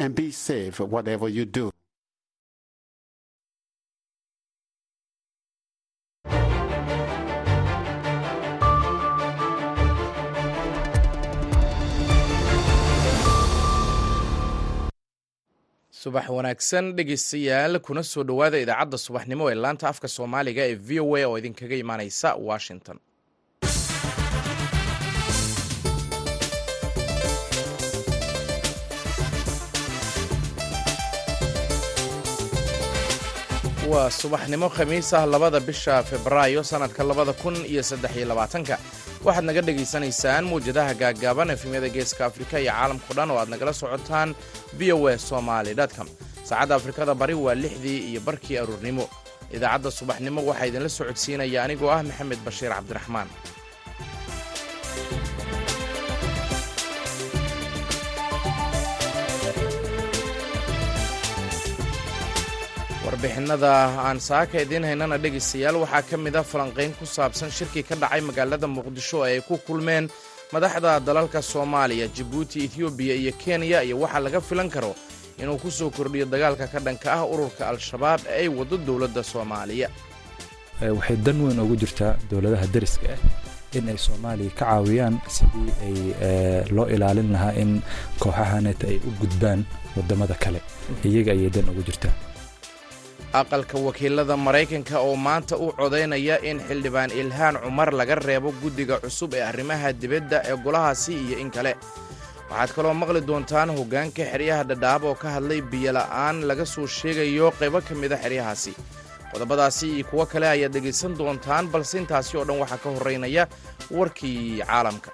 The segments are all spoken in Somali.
and be safe whatever you do. subax wanaagsan dhegeystayaal kuna soo dhowaada idaacadda subaxnimo ee laanta afka soomaaliga ee v o a oo idinkaga imaaneysa washington waa subaxnimo khamiis ah labada bisha febraayo sannadka labada kun iyo saddex iyo labaatanka. Waxaad naga dhegaysanaysaan mawjadaha gaaggaaban efemyada geeska afrika iyo caalamkao dhan oo aad nagala socotaan v o a somaly com. Saacadda afrikada bari waa lixdii iyo barkii aruurnimo. Idaacadda subaxnimo waxaa idinla socodsiinaya anigoo ah maxamed bashiir cabdiraxmaan warbixinada aan saaka idiin haynana dhegaystayaal waxaa ka mid a falanqayn ku saabsan shirkii ka dhacay magaalada muqdisho ee ay ku kulmeen madaxda dalalka soomaaliya jibuuti ethioobiya iyo kenya iyo waxaa laga filan karo inuu ku soo kordhiyo dagaalka ka dhanka ah ururka al-shabaab ee ay waddo dowladda soomaaliya. Waxay dan weyn ugu jirtaa dowladaha deriska ah in ay soomaaliya ka caawiyaan sidii ay loo ilaalin lahaa in kooxahanet ay u gudbaan waddamada kale. Iyaga ayay dan ugu jirtaa aqalka wakiilada maraykanka oo maanta u codaynaya in xildhibaan ilhaan cumar laga reebo guddiga cusub ee arrimaha dibadda ee golahaasi iyo in kale. Waxaad kaloo maqli doontaan hoggaanka xeryaha dhadhaab oo ka hadlay biyola'aan laga soo sheegayo qaybo ka mida xeryahaasi qodobadaasi iyo kuwo kale ayaad dhegaysan doontaan balse intaasi oo dhan waxaa ka horraynaya warkii caalamka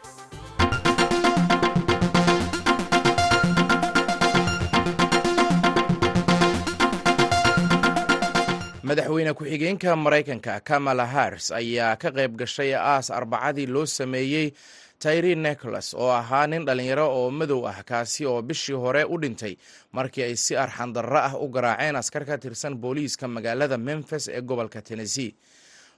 madaxweyne ku-xigeenka maraykanka kamala hars ayaa ka qayb gashay aas arbacadii loo sameeyey tayri nicholas oo ahaa nin dhallinyaro oo madow ah kaasi oo bishii hore u dhintay markii ay si arxandarro ah u garaaceen askar ka tirsan booliiska magaalada memphis ee gobolka tennessee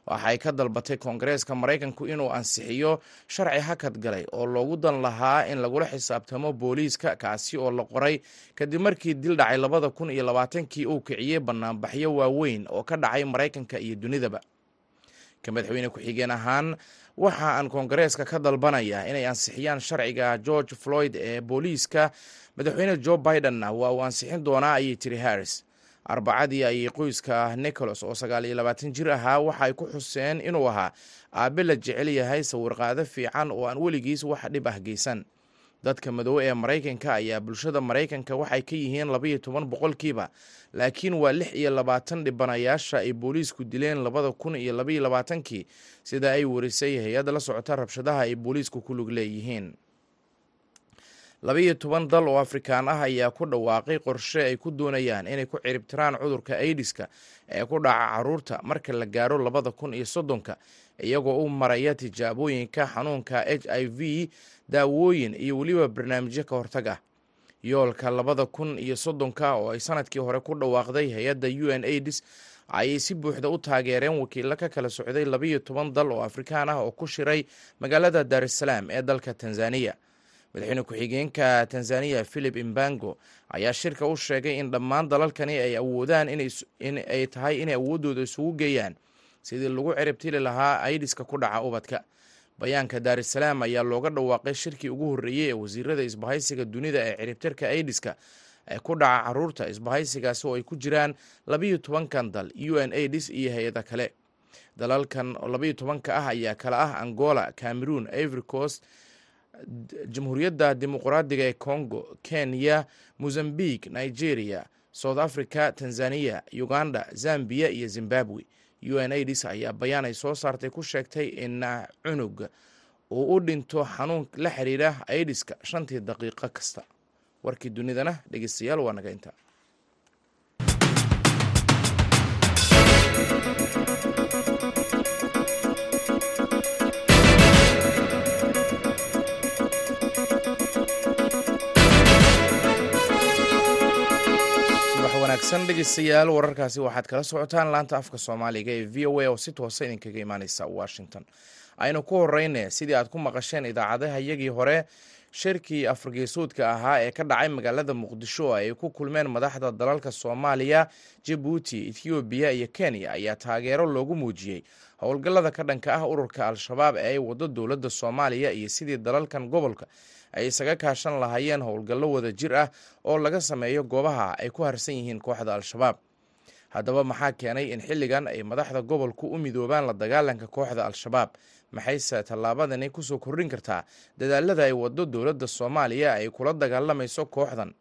waxay ka dalbatay koongareeska maraykanku inuu ansixiyo sharci hakad galay oo loogu dan lahaa in lagula xisaabtamo booliiska kaasi oo la qoray kadib markii dil dhacay labada kun iyo labaatankii uu kiciyey banaanbaxyo waaweyn oo ka dhacay maraykanka iyo dunidaba. Ka madaxweyne ku-xigeen ahaan waxa aan koongareeska ka dalbanaya inay ansixiyaan sharciga george floyd ee booliiska madaxweyne joe bidenna waa uu ansixin doonaa ayay tiri harris arbacadii ayay qoyska nicholas oo sagaal iyo labaatan jir ahaa waxa ay ku xuseen inuu ahaa aabe la jecel yahay sawirqaado fiican oo aan weligiis wax dhib ah geysan. Dadka madoobe ee maraykanka ayaa bulshada maraykanka waxay ka yihiin labaiyo toban boqolkiiba laakiin waa lix iyo labaatan dhibanayaasha ay booliisku dileen labada kun iyo labaiyo labaatankii sida ay warisay hay'adda la socota rabshadaha ay booliisku ku lug leeyihiin labaiyo toban dal oo afrikaan ah ayaa ku dhawaaqay qorshe ay ku doonayaan inay ku ciribtiraan cudurka aidiska ee ku dhaca carruurta marka la gaaro labada kun iyo soddonka iyagoo u maraya tijaabooyinka xanuunka h i v daawooyin iyo weliba barnaamijyo ka hortag ah. Yoolka labada kun iyo soddonka oo ay sannadkii hore ku dhawaaqday hay'adda u n aids ayay si buuxda u taageereen wakiilo ka kala socday labaiyo toban dal oo afrikaan ah oo ku shiray magaalada dar es salaam ee dalka tanzaniya madaxweyne ku-xigeenka tanzaniya philip imbango ayaa shirka u sheegay in dhammaan dalalkani ay awoodaan in ay tahay inay awooddooda isugu geeyaan sidii lagu ciribtili lahaa aidiska ku dhaca ubadka. Bayaanka daar es salaam ayaa looga dhawaaqay shirkii ugu horreeyey ee wasiirada isbahaysiga dunida ee ciribtirka aidiska ee ku dhaca carruurta isbahaysigaasi oo ay ku jiraan labiiyo tobankan dal u n aids iyo hay'ada kale. Dalalkan labiiyo tobanka ah ayaa kala ah angola cameroon ivory coast jamhuuriyadda dimuqraadiga ee congo kenya mozambique nigeria south africa tanzania uganda zambia iyo zimbabwe. U n aids ayaa bayaan ay soo saartay ku sheegtay in cunug uu u dhinto xanuun la xiriira aidiska shantii daqiiqo kasta. Warkii dunidana dhegeystayaal waa naga intaa wanaagsan dhegeystayaal wararkaasi waxaad kala socotaan laanta afka soomaaliga ee v o a oo si toosa idinkaga imaaneysa washington. Aynu ku horeyne sidii aad ku maqasheen idaacadaha iyagii hore shirkii afurgeesoodka ahaa ee ka dhacay magaalada muqdisho oo ay ku kulmeen madaxda dalalka soomaaliya jabuuti ethoobiya iyo kenya ayaa taageero loogu muujiyey. Howlgallada ka dhanka ah ururka al-shabaab ee ay waddo dowladda soomaaliya iyo sidii dalalkan gobolka ay isaga kaashan lahaayeen howlgallo wada jir ah oo laga sameeyo goobaha ay ku harsan yihiin kooxda al-shabaab. Haddaba maxaa keenay in xilligan ay madaxda gobolku u midoobaan la dagaalanka kooxda al-shabaab? Maxayse tallaabadani ku soo kordhin kartaa? Dadaalada ay waddo dowladda soomaaliya ay kula dagaalamayso kooxdan?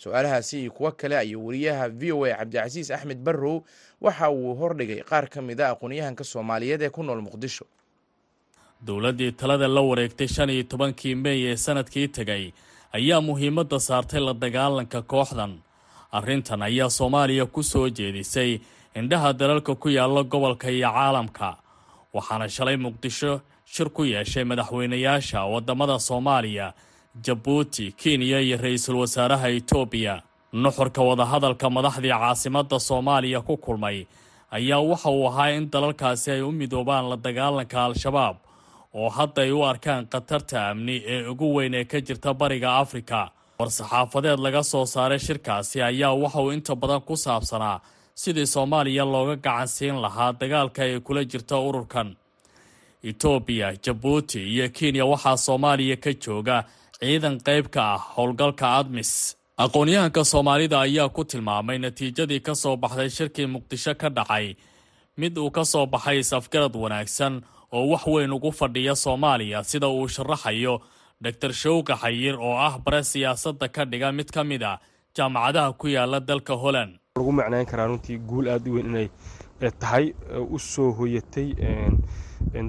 Su'aalahaasi iyo kuwo kale ayuu wariyaha v o a cabdicasiis axmed barrow waxa uu hordhigay qaar ka mid a aqoonyahanka soomaaliyeed ee ku nool muqdisho dowladdii talada la wareegtay shan iyo tobankii meey ee sannadkii tegay ayaa muhiimadda saartay la dagaalanka kooxdan. Arrintan ayaa soomaaliya ku soo jeedisay indhaha dalalka ku yaalla gobolka iyo caalamka waxaana shalay muqdisho shir ku yeeshay madaxweynayaasha waddamada soomaaliya jabuuti kenya iyo ra'iisul wasaaraha etoobiya nuxurka wadahadalka madaxdii caasimadda soomaaliya ku kulmay ayaa waxa uu ahaa in dalalkaasi ay u midoobaan la dagaalanka al-shabaab oo hadda ay u arkaan khatarta amni ee ugu weyn ee ka jirta bariga afrika. War-saxaafadeed laga soo saaray shirkaasi ayaa waxa uu inta badan ku saabsanaa sidii soomaaliya looga gacan siin lahaa dagaalka ay kula jirta ururkan. Etoobiya jabuuti iyo kenya waxaa soomaaliya ka jooga ciidan qayb ka ah howlgalka admis. Aqoon-yahanka soomaalida ayaa ku tilmaamay natiijadii ka soo baxday shirkii muqdisho ka dhacay. Mid uu ka soo baxay is-afgarad wanaagsan oo wax weyn ugu fadhiya soomaaliya sida uu sharaxayo. Doctor showka xayir oo ah bare siyaasadda ka dhiga mid ka mid a jaamacadaha ku yaalla dalka holland. Lagu macnayn karaa runtii guul aada u weyn inay tahay u soo hoyatay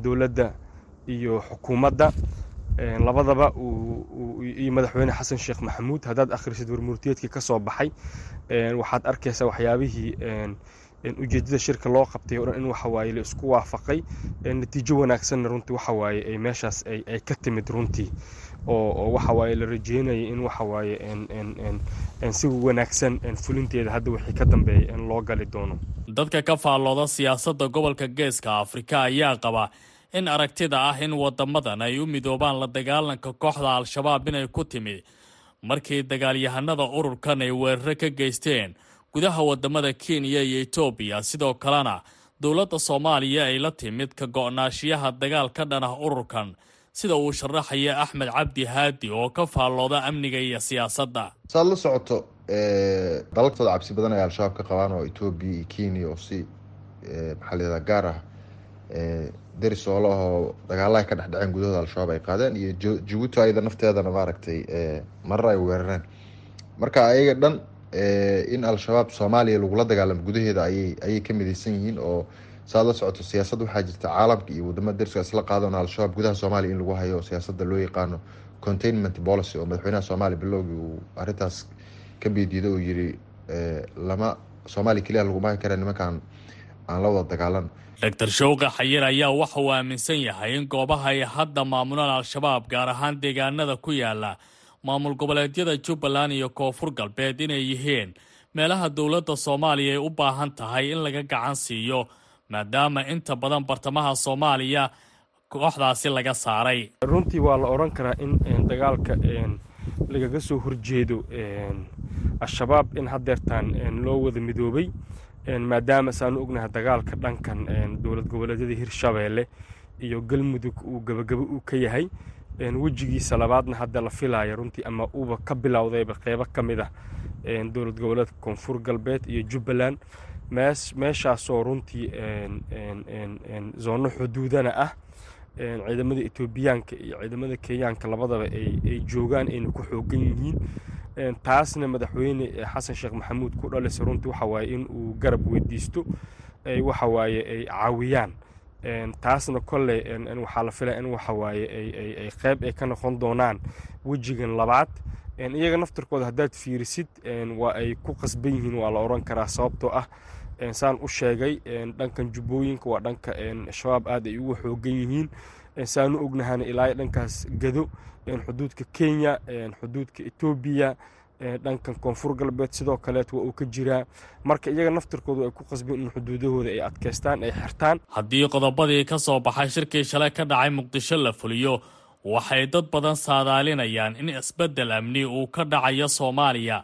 dowladda iyo xukuumadda. Labadaba iyo madaxweyne xasan sheekh maxamuud haddaad akhrisid warmurtiyeedkii ka soo baxay waxaad arkaysaa waxyaabihii ujeedada shirka loo qabtay o dhan in waxawaaye la isku waafaqay natiijo wanaagsanna runtii waxawaaye ay meeshaas ay ka timid runtii. Oo waxawaaye la rajeynaya in waxawaaye si wanaagsan fulinteeda hadda wixii ka dambeeya in loo gali doono. Dadka ka faallooda siyaasadda gobolka geeska afrika ayaa qaba in aragtida ah in wadamadan ay u midoobaan la dagaalanka kooxda al-shabaab inay ku timid. Markii dagaalyahanada ururkan ay weeraro ka geysteen gudaha waddamada kenya iyo etoobiya sidoo kalena dowladda soomaaliya ay la timid ka go-naashiyaha dagaal ka dhan ah ururkan sida uu sharaxaya axmed cabdi haadi oo ka faallooda amniga iyo siyaasadda. Saad la socoto dalalkooda cabsi badan ay al-shabaab ka qabaan oo etoobiya iyo kenya oo si maxaa gaar ah deris oo lahoo dagaalaha ka dhexdhaceen gudahooda al-shabaab ay qaadeen iyo jabuuti ayada nafteedana maaragtay marar ay weerareen. Marka ayaga dhan in al-shabaab soomaaliya lagula dagaalamo gudaheeda ayay ka mideysan yihiin oo saad la socoto siyaasad waxaa jirta caalamka iyo waddamada deriska isla qaadana al-shabaab gudaha soomaaliya in lagu hayo siyaasada loo yaqaano containment policy oo madaxweynaha soomaaliya bilowgii uu arintaas ka biidiido oo yiri lama soomaaliya keliya laguma hay kara nimankaan aan la wada dagaalano doctor showqa xayir ayaa waxa uu aaminsan yahay in goobaha ay hadda maamulaan al-shabaab gaar ahaan deegaanada ku yaalla maamul goboleedyada jubbaland iyo koonfur galbeed inay yihiin meelaha dowladda soomaaliya ay u baahan tahay in laga gacan siiyo maadaama inta badan bartamaha soomaaliya kooxdaasi laga saaray. Runtii waa la odhan karaa in dagaalka lagaga soo horjeedo al-shabaab in haddeertaan loo wada midoobay maadaama saanu ognahay dagaalka dhankan dowlad goboleedyada hirshabeelle iyo galmudug uu gabagabo uu ka yahay wejigiisa labaadna hadda la filaya runtii ama uuba ka bilowdayba qeybo ka mid ah dowlad goboleedka koonfur galbeed iyo jubbaland. Meeshaasoo runtii zoono xuduudana ah ciidamada etoobiyaanka iyo ciidamada kenyaanka labadaba ay joogaan ayna ku xoogan yihiin. Taasna madaxweyne xasan sheekh maxamuud ku dhalisa runtii waxawaaye in uu garab weydiisto waxawaaye ay caawiyaan taasna kolley waxaa la filaya in waxawaaye ay qeyb ay ka noqon doonaan wejigan labaad. Iyaga naftarkooda haddaad fiirisid waa ay ku qasban yihiin waa la odhan karaa sababtoo ah saan u sheegay dhankan jubbooyinka waa dhanka shabaab aad ay ugu xoogan yihiin. Saanu ognahana ilaa dhankaas gado xuduudka kenya xuduudka etoobiya dhankan koonfur galbeed sidoo kaleet waa uu ka jiraa marka iyaga naftarkoodu ay ku qasbeen in xuduudahooda ay adkaystaan ay xirtaan. Haddii qodobadii ka soo baxay shirkii shalay ka dhacay muqdisho la fuliyo waxay dad badan saadaalinayaan in isbeddel amni uu ka dhacayo soomaaliya.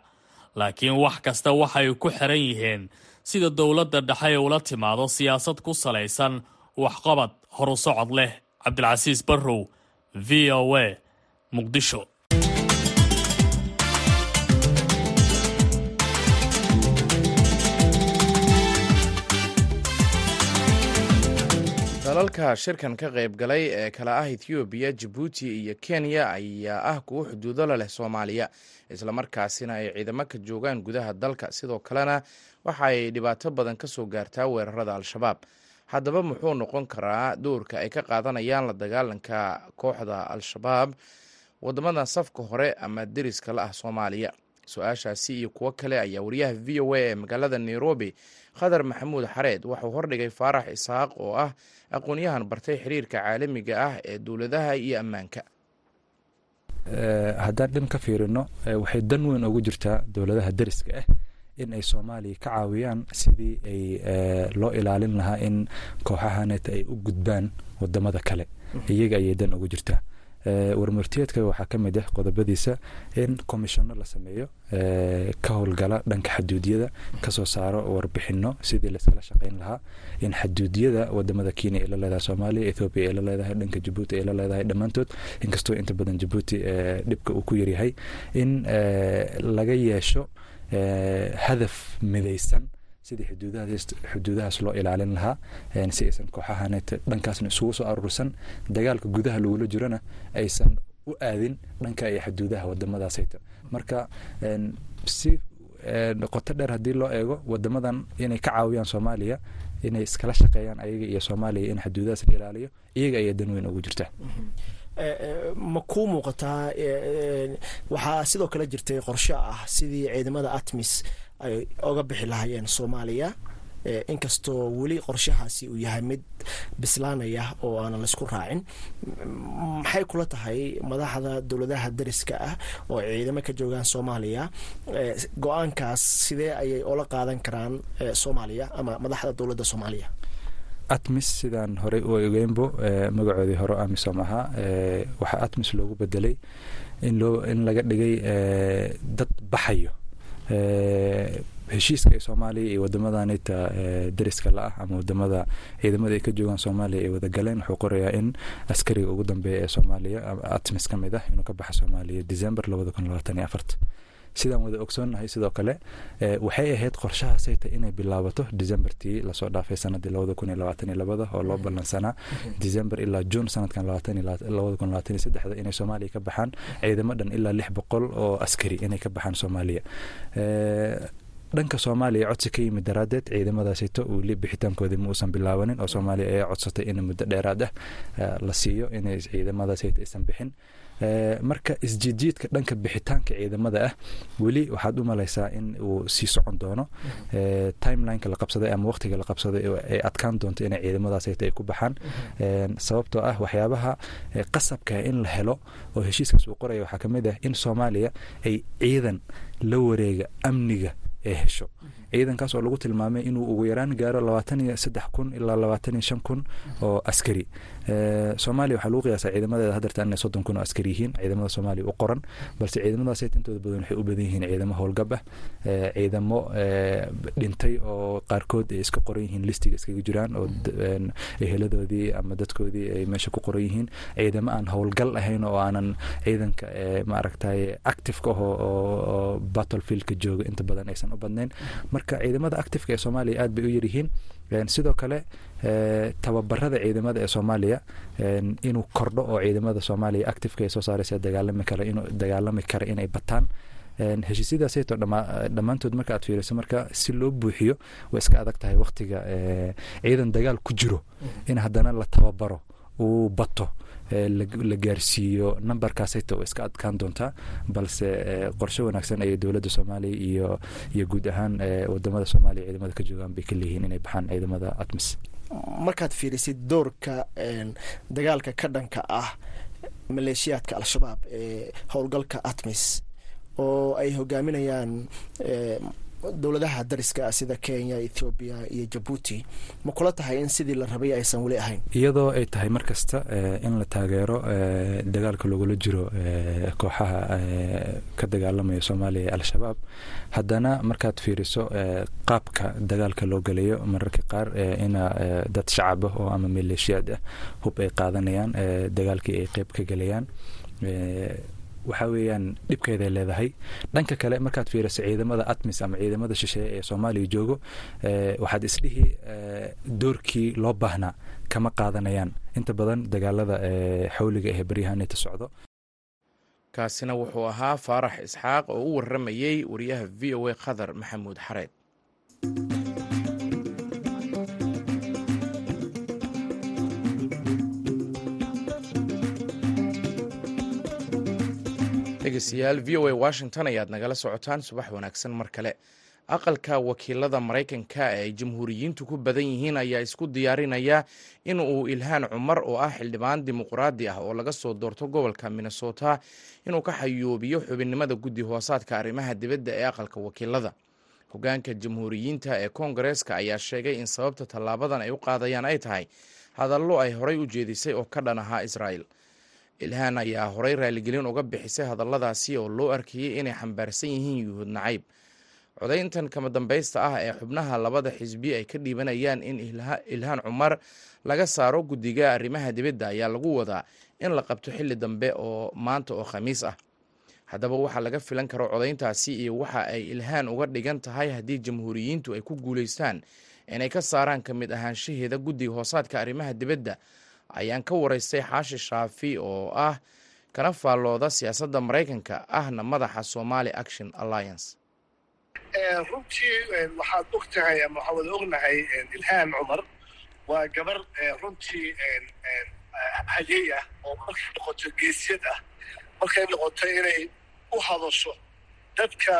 Laakiin wax kasta waxay ku xiran yihiin sida dowladda dhexe ula timaado siyaasad ku salaysan waxqabad horu socod leh. Cabdilcasiis barrow v o a muqdisho dalalka shirkan ka qayb galay ee kala ah ethoobiya jabuuti iyo kenya ayaa ah kuwo xuduudo la leh soomaaliya islamarkaasina ay ciidamo ka joogaan gudaha dalka. Sidoo kalena waxa ay dhibaato badan ka soo gaartaa weerarada al-shabaab. Haddaba muxuu noqon karaa doorka ay ka qaadanayaan la dagaalanka kooxda al-shabaab waddamada safka hore ama deriska la ah soomaaliya? Su'aashaasi iyo kuwo kale ayaa wariyaha v o a ee magaalada nairobi khadar maxamuud xareed waxuu hordhigay faarax isaaq oo ah aqoon-yahan bartay xiriirka caalamiga ah ee dowladaha iyo ammaanka. Haddaan dhin ka fiirino waxay dan weyn ugu jirtaa dowladaha deriska ah in ay soomaaliya ka caawiyaan sidii ay loo ilaalin lahaa in kooxahaneeta ay u gudbaan waddamada kale. Iyaga ayay dan ugu jirtaa warmartiyeedka waxaa ka mid ah qodobadiisa in komishono la sameeyo ka howlgala dhanka xaduudiyada ka soo saaro warbixino sidii layskala shaqeyn lahaa in xaduudiyada waddamada kenya ay la leedahay soomaaliya ethoobiya ay la leedahay dhanka jabuuti ay la leedahay dhammaantood inkastoo inta badan jabuuti dhibka uu ku yaryahay in laga yeesho hadaf midaysan sidii xuduudahaas loo ilaalin lahaa si aysan kooxahanet dhankaasna isugu soo aruursan dagaalka gudaha lagula jirona aysan u aadin dhanka iyo xuduudaha wadamadaasayta marka si qoto dheer haddii loo eego wadamadan inay ka caawiyaan soomaaliya inay iskala shaqeeyaan ayaga iyo soomaaliya in xuduudahaas la ilaaliyo iyaga ayaa dan weyn ugu jirta. Ma kuu muuqataa waxaa sidoo kale jirtay qorshe ah sidii ciidamada atmis ay oga bixi lahaayeen soomaaliya inkastoo weli qorshahaasi uu yahay mid bislaanaya oo aanan la isku raacin maxay kula tahay madaxda dowladaha deriska ah oo ciidamo ka joogaan soomaaliya go'aankaas sidee ayay ola qaadan karaan soomaaliya ama madaxda dowladda soomaaliya? Atmis sidaan horey u ogeynbo magacoodii hore amisom ahaa waxaa atmis loogu bedelay in laga dhigay dad baxayo heshiiska ee soomaaliya iyo wadamadanita deriska la-ah ama waddamada ciidamada ay ka joogaan soomaaliya ay wada galeen wuxuu qorayaa in askariga ugu dambeeya ee soomaaliya atmis ka mid ah inuu ka baxa soomaaliya december sidaan wada ogsoonnahay sidoo kale waxay ahayd qorshahaasayta inay bilaabato decembertii la soo dhaafay sanadii labada kun iyo labaatan iyo labada oo loo ballansanaa december ilaa june sanadkan labada kun labaatan iyo saddexda inay soomaaliya ka baxaan ciidamo dhan ilaa lix boqol oo askari inay ka baxaan soomaaliya. Dhanka soomaaliya codsi ka yimid daraaddeed ciidamadaasito weli bixitaankoodii ma uusan bilaabanin oo soomaaliya ayaa codsatay in muddo dheeraad ah la siiyo inay ciidamadaasito aysan bixin marka isjiidjiidka dhanka bixitaanka ciidamada ah weli waxaad u malaysaa in uu sii socon doono. Timelineka la qabsaday ama waqtiga la qabsaday ay adkaan doonto inay ciidamadaasayta ay ku baxaan. Sababtoo ah waxyaabaha qasabka in la helo oo heshiiskaas uu qoraya waxaa ka mid ah in soomaaliya ay ciidan la wareega amniga ee hesho. Ciidankaas oo lagu tilmaamay inuu ugu yaraan gaaro labaatan iyo saddex kun ilaa labaatan iyo shan kun oo askari soomaaliya waxaa lagu qiyaasaa ciidamadeeda hadeerta inay soddon kun oo askari yihiin ciidamada soomaaliya u qoran balse ciidamadaas intooda badan waxay u badan yihiin ciidamo howlgab ah ciidamo dhintay oo qaarkood ay iska qoran yihiin listiga iskaga jiraan oo eheladoodii ama dadkoodii ay meesha ku qoran yihiin. Ciidamo aan howlgal ahayn oo aanan ciidanka maaragtay activeka aho oo battlefieldka jooga inta badan aysan u badnayn. Marka ciidamada activeka ee soomaaliya aad bay u yaryihiin sidoo kale tababarada ciidamada ee soomaaliya inuu kordho oo ciidamada soomaaliya activeka ay soo saaraysa dagaalami kara inuu dagaalami kara inay bataan. Heshiisyadaasayto dhammaantood marka aad fiiriso marka si loo buuxiyo way iska adag tahay waktiga ciidan dagaal ku jiro in haddana la tababaro uu bato la gaarsiiyo numberkaasayta way iska adkaan doontaa balse qorshe wanaagsan ayay dowladda soomaaliya iyo iyo guud ahaan waddamada soomaaliya ciidamada ka joogaan bay ka leeyihiin inay baxaan ciidamada atmis. Markaad fiirisid doorka dagaalka ka dhanka ah maleeshiyaadka al-shabaab ee howlgalka atmis oo ay hogaaminayaan dowladaha dariska sida kenya ethoobiya iyo jabuuti ma kula tahay in sidii la rabay aysan weli ahayn? Iyadoo ay tahay mar kasta in la taageero dagaalka lagula jiro kooxaha ka dagaalamaya soomaaliya ee al-shabaab. Haddana markaad fiiriso qaabka dagaalka loo gelayo mararka qaar ina dad shacab ah oo ama maleeshiyaad ah hub ay qaadanayaan dagaalkii ay qeyb ka gelayaan waxaa weeyaan dhibkeeday leedahay. Dhanka kale markaad fiiriso ciidamada atmis ama ciidamada shisheeye ee soomaaliya joogo waxaad isdhihi doorkii loo baahnaa kama qaadanayaan. Inta badan dagaalada xawliga ee baryahanita socdo. Kaasina wuxuu ahaa faarax isxaaq oo u warramayey wariyaha v o a khadar maxamuud xareed dhegeystayaal v o a washington ayaad nagala socotaan subax wanaagsan mar kale. Aqalka wakiilada maraykanka ee ay jamhuuriyiintu ku badan yihiin ayaa isku diyaarinaya in uu ilhaan cumar oo ah xildhibaan dimuqraadi ah oo laga soo doorto gobolka minnesota inuu ka xayoobiyo xubinnimada guddi hoosaadka arrimaha dibadda ee aqalka wakiilada. Hogaanka jamhuuriyiinta ee koongareeska ayaa sheegay in sababta tallaabadan ay u qaadayaan ay tahay hadallo ay horay u jeedisay oo ka dhan ahaa israa'el ilhaan ayaa horay raaligelin uga bixisay hadalladaasi oo loo arkayey inay xambaarsan yihiin yuhuud nacayb codayntan kama dambaysta ah ee xubnaha labada xisbi ay ka dhiibanayaan in ilhaan cumar laga saaro guddiga arrimaha dibadda ayaa lagu wadaa in la qabto xilli dambe oo maanta oo khamiis ah. Haddaba waxaa laga filan karo codayntaasi iyo waxa ay ilhaan uga dhigan tahay haddii jamhuuriyiintu ay ku guulaystaan inay ka saaraan ka mid ahaanshaheeda guddiga hoosaadka arrimaha dibadda ayaan ka waraystay xaashi shaafi oo ah kana faallooda siyaasadda maraykanka ahna madaxa somali action alliance. Runtii waxaad og tahay ama waxaa wada ognahay ilhaan cumar. Waa gabar runtii halyey ah oo markay noqoto geesyad ah markay noqoto inay u hadasho dadka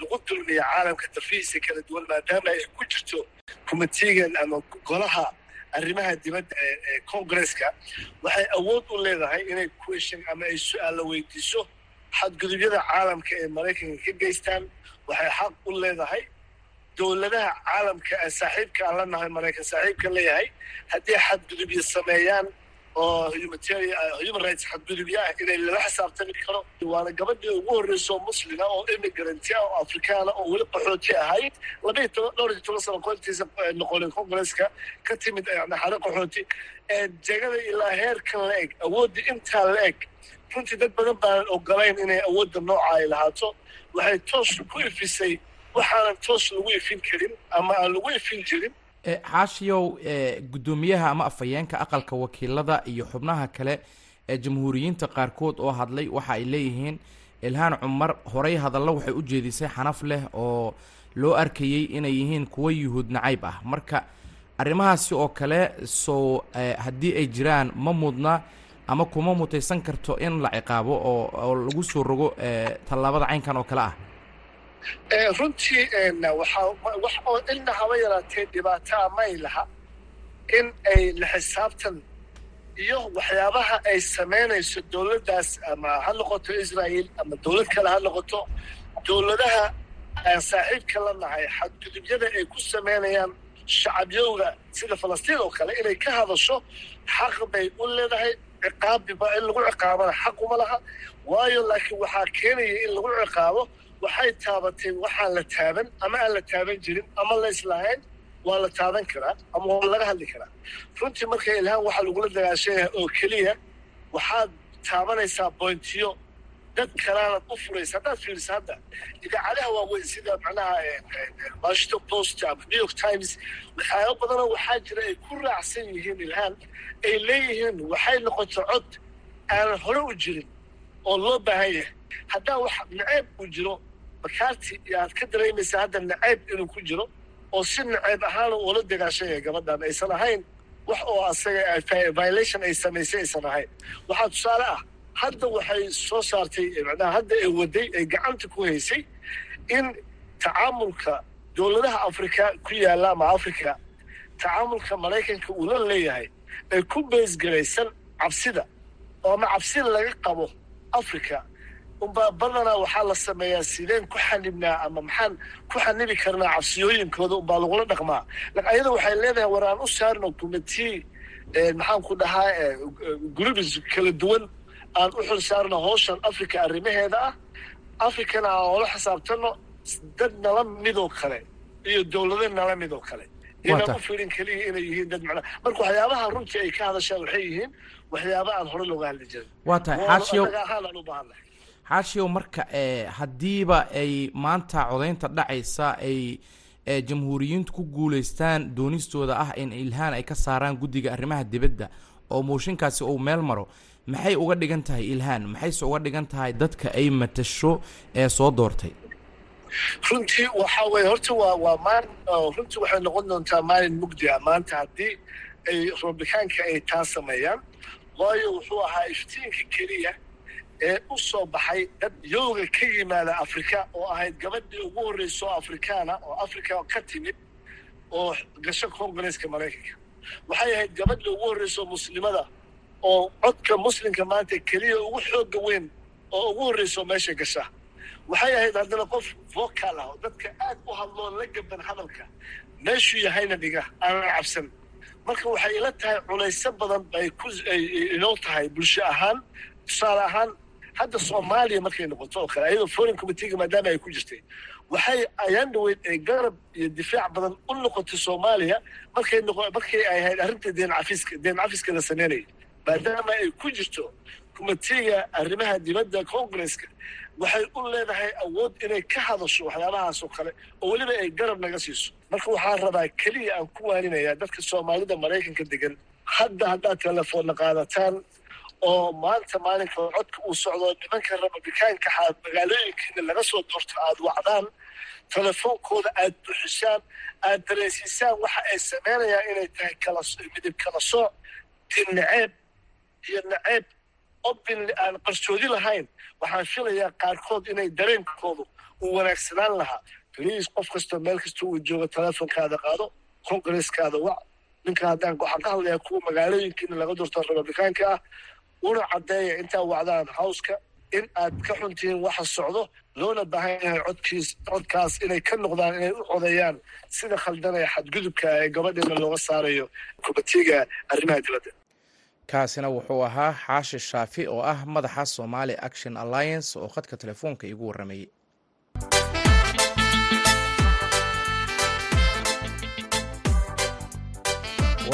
lagu dulmiya caalamka darfihiisa kala duwan maadaama ay ku jirto committeegan ama golaha arrimaha dibadda ee congresska waxay awood u leedahay inay question ama ay su'aalla weydiiso xadgudubyada caalamka ee maraykanka ka geystaan. Waxay xaq u leedahay dowladaha caalamka ee saaxiibka aan la nahay maraykan saaxiibka leeyahay haddii xadgudubyo sameeyaan oo human rights xadgudubyo ah inay lala xisaabtami karo waana gabadhii ugu horreysa oo muslima oo immigrant ah oo afrikaana oo weli qaxooti ahayd labaiyo toban dhowr iyo toban sano koontiisa noqonay congresska ka timid naxare qaxooti jegada ilaa heerkan la eg awoodda intaa la eg runtii dad badan baanan ogolayn inay awoodda nooca ay lahaato waxay toos ku ifisay waxaanan toos lagu ifin karin ama aan lagu ifin jirin xaashiyow guddoomiyaha ama afhayeenka aqalka wakiilada iyo xubnaha kale ee jamhuuriyiinta qaarkood oo hadlay waxa ay leeyihiin. Ilhaan cumar horay hadallo waxay u jeedisay xanaf leh oo loo arkayey inay yihiin kuwo yuhuud nacayb ah. Marka arrimahaasi oo kale soo haddii ay jiraan ma mudna ama kuma mutaysan karto in la ciqaabo oo lagu soo rogo tallaabada caynkan oo kale ah runtii wax oo ilna haba yaraatee dhibaataa may laha in ay la xisaabtan iyo waxyaabaha ay samaynayso dowladdaas ama ha noqoto israa'iil ama dowlad kale ha noqoto dowladaha saaxiibka la nahay xadgudubyada ay ku samaynayaan shacabyowga sida falastiin oo kale inay ka hadasho xaq bay u leedahay ciqaabiba in lagu ciqaabana xaq uma laha waayo laakiin waxaa keenaya in lagu ciqaabo waxay taabatay waxaan la taaban ama aan la taaban jirin ama la islahayn waa la taaban karaa ama waa laga hadli karaa. Runtii marka ilhaan waxaa lagula dagaashanyahay oo keliya waxaad taabanaysaa bointiyo dad kalaanad u furaysa haddaad fiiriso hadda. Idaacadaha waaweyn sida macnaha washington post ama new york times waxyaaba badanoo waxaa jira ay ku raacsan yihiin ilhaan ay leeyihiin waxay noqoto cod aanan hore u jirin oo loo baahan yahay. Haddaa wax naceeb uu jiro makaarti iyo aad ka dareemaysaa hadda naceeb inuu ku jiro oo si naceeb ahaana uula dagaashanya gabadhan aysan ahayn wax oo asaga violation ay samaysay aysan ahayn. Waxaa tusaale ah hadda waxay soo saartay macnaha hadda ay waday ay gacanta ku haysay in tacaamulka dowladaha afrika ku yaalla ama africa tacaamulka maraykanka uu la leeyahay ay ku beesgaraysan cabsida. Oo ama cabsida laga qabo africa unbaa badanaa waxaa la sameeyaa sideen ku xanibnaa ama maxaan ku xanibi karnaa cabsiyooyinkooda unbaa lagula dhaqmaa. Ayada waxay leedahay war aan u saarno commitee maxaan ku dhahaa gurubis kala duwan aan u xil saarno howshan africa arrimaheeda ah. Africana aan oola xisaabtano dad nala midoo kale iyo dowlado nala midoo kale. Inaan u fiirin keliya inay yihiin dad macnaa marka waxyaabaha runtii ay ka hadashaan waxay yihiin waxyaaba aan hore looga hadli jirin. Waa tahay. Xaashiyow xaashiyow marka haddiiba ay maanta codaynta dhacaysa ay jamhuuriyiintu ku guulaystaan doonistooda ah in ilhaan ay ka saaraan guddiga arrimaha dibadda oo mooshinkaasi uu meel maro maxay uga dhigan tahay ilhaan? Maxayse uga dhigan tahay dadka ay matasho ee soo doortay? Runtii waxa weye horta waa waa maalin runtii waxay noqon doontaa maalin mugdi ah. Maanta haddii ay robikaanka ay taa sameeyaan waayo wuxuu ahaa iftiinka keliya ee u soo baxay dad yowga ka yimaada afrika oo ahayd gabadhii ugu horreysa oo afrikaana oo africa ka timid oo gasho congresska maraykanka. Waxay ahayd gabadhii ugu horreysa oo muslimada oo codka muslimka maanta keliya ugu xooga weyn oo ugu horreysa oo meesha gasha. Waxay ahayd haddana qof vocal ah oo dadka aad u hadloo la gaban hadalka meeshuu yahayna dhiga aanan cabsan. Marka waxay ila tahay culayso badan bay ku inoo tahay bulsho ahaan tusaale ahaan hadda soomaaliya markay noqoto oo kale ayadoo foreign committeega maadaama ay ku jirtay waxay ayaan dhaweyd ay garab iyo difaac badan u noqotay soomaaliya markay markay ay ahayd arrinta deen cafiska deen cafiska la sameynaya maadaama ay ku jirto committeega arrimaha dibadda congresska waxay u leedahay awood inay ka hadasho waxyaabahaas oo kale oo weliba ay garab naga siiso. Marka waxaan rabaa keliya aan ku waaninayaa dadka soomaalida maraykanka degan hadda haddaad telefoonna qaadataan oo maanta maalinka codka uu socdo nimanka rababikaanka xaad magaalooyinkiina laga soo doorto aada wacdaan telefoonkooda aad buuxisaan aad dareensiisaan waxa ay sameynayaan inay tahay midib kala sooc naceeb iyo naceeb obin aan qarsoodi lahayn. Waxaan filayaa qaarkood inay dareenkoodu uu wanaagsanaan lahaa. Bliis qof kastoo meel kasta uu joogo telefonkaada qaado congresskaada wac. Ninka haddaan waxaan ka hadlayaa kuwa magaalooyinkiina laga doorto rababikaanka ah una caddeeya intaa wacdaan howska in aad ka xuntihiin waxa socdo loona baahan yahay codkiis codkaas inay ka noqdaan inay u codeeyaan sida khaldanaya xadgudubka ee gabadheena looga saarayo kubatiga arrimaha dibadda. Kaasina wuxuu ahaa xaashi shaafi oo ah madaxa somaali action alliance oo khadka telefoonka iigu warramayey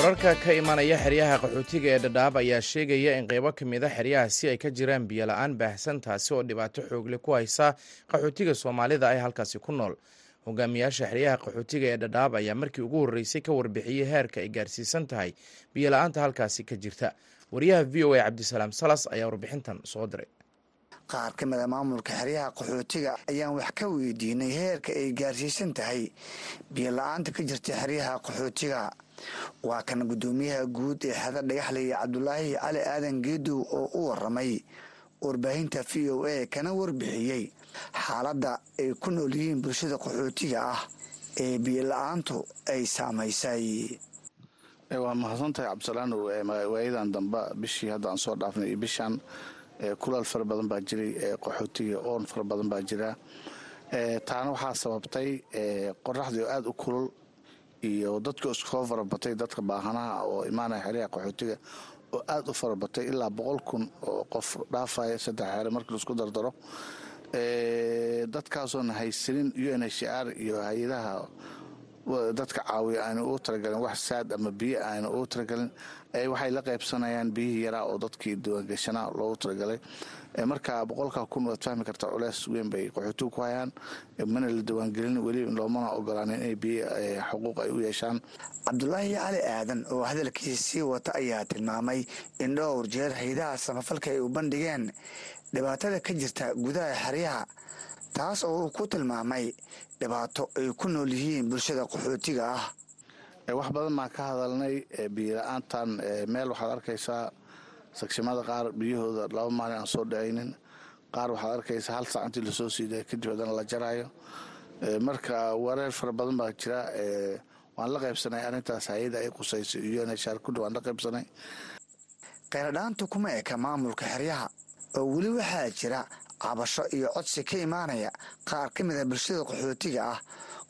wararka ka imanaya xeryaha qaxootiga ee dhadhaab ayaa sheegaya in qeybo ka mid a xeryahaasi ay ka jiraan biyola-aan baahsan taasi oo dhibaato xoogle ku haysa qaxootiga soomaalida ay halkaasi ku nool. Hogaamiyaasha xeryaha qaxootiga ee dhadhaab ayaa markii ugu horreysay ka warbixiyey heerka ay gaarsiisan tahay biyola-aanta halkaasi ka jirta. Wariyaha v o a cabdisalaam salas ayaa warbixintan soo diray qaar ka mid a maamulka xeryaha qaxootiga ayaan wax ka weydiinay heerka ay gaarsiisan tahay. Biyola-aanta ka jirta xeryaha qaxootiga. Waa kan guddoomiyaha guud ee xeda dhagaxlaya cabdulaahi cali aadan geedow oo u waramay warbaahinta v o a kana warbixiyey. Xaaladda ay ku nool yihiin bulshada qaxootiga ah ee biyola-aantu ay saamaysay. Waa mahadsantahay cabdisalaanow waayadan damba bishii hadda aan soo dhaafnay iyo bishaan kulaal fara badan baa jiray qaxootiga oon fara badan baa jira. Taana waxaa sababtay qoraxdii oo aada u kulul iyo dadka iskoo farabatay dadka baahanaha oo imaanaya xeryaha qaxootiga oo aada u farabatay ilaa boqol kun oo qof dhaafaya saddex xere markii la isku dardaro. Dadkaasoona haysanin u n h r iyo hay'adaha dadka caawiya aanu ugu talagalin wax saad ama biyo aanu ugu talagalin waxay la qaybsanayaan biyihii yaraa oo dadkii diiwaangashanaa loogu talagalay marka boqolkaa kun waad fahmi kartaa culeys weyn bay qaxootigu ku hayaan mana la diiwaangelin weli loomana ogolaanin inay biyo xuquuq ay u yeeshaan. Cabdulaahi cali aadan oo hadalkiisa sii wata ayaa tilmaamay in dhowr jeer haydaha samafalka ay u bandhigeen. Dhibaatada ka jirta gudaha xeryaha taas oo uu ku tilmaamay dhibaato ay ku nool yihiin bulshada qaxootiga ah. Wax badan baan ka hadalnay biyola-aantan meel waxaad arkaysaa sagshimada qaar biyahooda laba maalin aan soo dhacaynin qaar waxaad arkaysaa hal saac intii la soo siiday kadib haddana la jarayo marka wareer fara badan baa jira waan la qaybsanay arrintaas hay'ada ay qusayso iyo nshaar kudhi waan la qaybsanay. Kheyradhaanta kuma eka maamulka xeryaha oo weli waxaa jira cabasho iyo codsi ka imaanaya qaar ka mida bulshada qaxootiga ah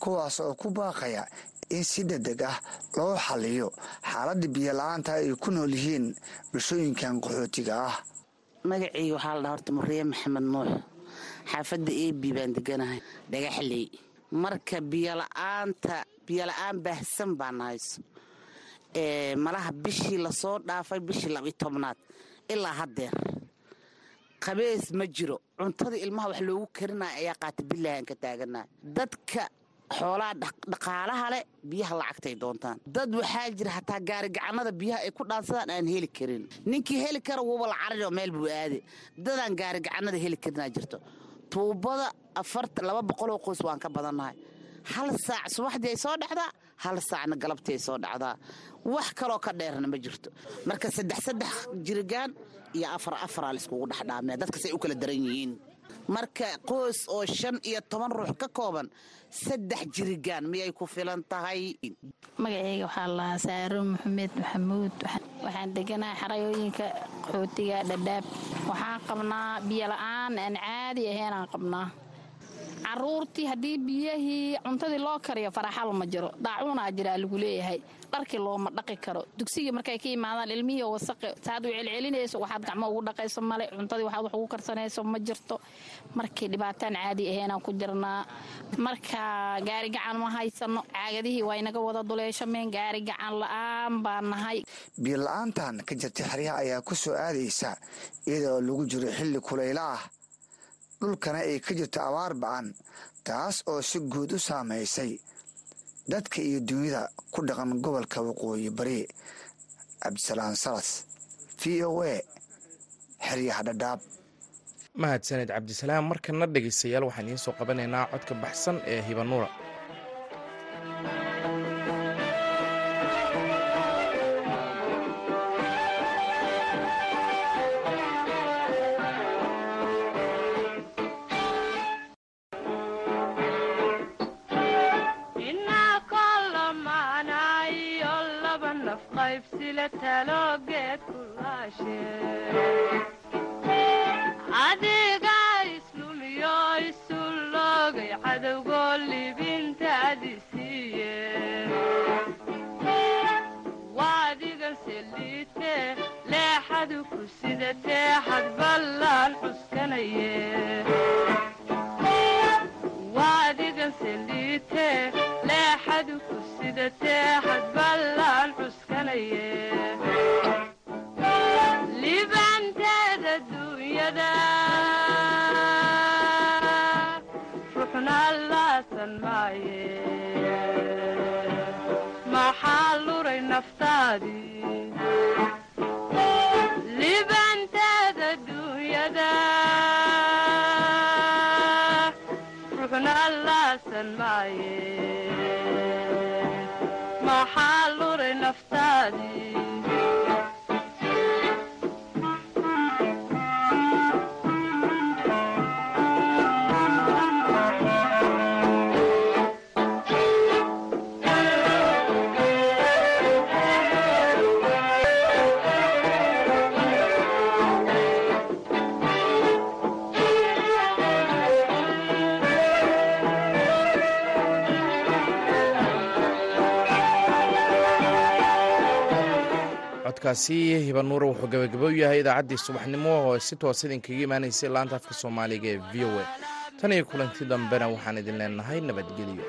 kuwaas oo ku baaqaya in si degdeg ah loo xaliyo xaaladda biyo la'aanta ay ku nool yihiin bulshooyinkan qaxootiga ah. Magacayga waxaa la dhaha horta muriye maxamed nuux xaafadda ebi baan deganahay. Dhagaxley marka biyola'aanta biyola-aan baahsan baan hayso malaha bishii la soo dhaafay bishii labiyo tobnaad ilaa haddeer qabees ma jiro. Cuntada ilmaha wax loogu karinaya ayaa qaata bilaahan ka taaganahay dadka xoolaha dhaqaalaha leh biyaha lacagtay doontaan. Dad waxaa jira hataa gaarigacanada biyaha ay ku dhaansadaan aan heli karin. Ninkii heli kara wuuba la carir oo meel buu aade dadaan gaarigacanada heli karinaa jirto. Tuubada laba boqoloo qoys waan ka badannahay hal saac subaxdii ay soo dhacdaa hal saacna galabtii ay soo dhacdaa. Wax kaloo ka dheerna ma jirto. Marka saddex saddex jirigaan iyo afar afaraa laiskugu dhexdhaamee dadkas ay u kala daran yihiin. Marka qoys oo shan iyo toban ruux ka kooban saddex jirigaan miyay ku filan tahay? Magaceyga waxaa lahaa saaro maxamed maxamuud. Waxaan deganahay xarayooyinka qaxootiga dhadhaab. Waxaan qabnaa biyola'aan aan caadi ahaynaan qabnaa. Caruurtii haddii biyahii cuntadii loo kariyo faraxal ma jiro. Daacuunaa jiraa lagu leeyahay dharkii looma dhaqi karo. Dugsigii markay ka yimaadaan ilmihii wasaqi saad u celcelinayso waxaad gacmo ugu dhaqayso male cuntadii waxaad wax ugu karsanayso ma jirto. Markii dhibaataan caadi ahaynaan ku jirnaa. Marka gaari gacan ma haysano caagadihii waa inaga wada duleeshameen gaari gacan la'aan baan nahay. Biyo la'aantan ka jirta xeryaha ayaa ku soo aadaysa iyadoo lagu jiro xilli kulaylo ah. Dhulkana ay ka jirto abaar ba'an taas oo si guud u saamaysay dadka iyo dunyada ku dhaqan gobolka waqooyi bari cabdisalaan salas v o a xeryaha dhadhaab. Mahadsaned cabdisalaam markana dhegaystayaal waxaan idiin soo qabanaynaa codka baxsan ee hibanuura isuloogay cadowgo libintaadi siiye waadigan seliite leexadu ku sidatee xadballaan cuskanaye waadigan seliite leexadu ku sidatee xadballaan cuskanaye Hadi. Codkaasi hibanuure wuxuu gabagabo u yahay idaacaddii subaxnimo oo si toos idinkaga imaanaysay laanta afka soomaaliga ee v o a. Tan iyo kulanti dambena waxaan idin leenahay nabadgelyo.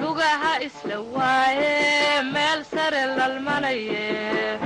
Lugaha isla waaye meel sare lalmanaye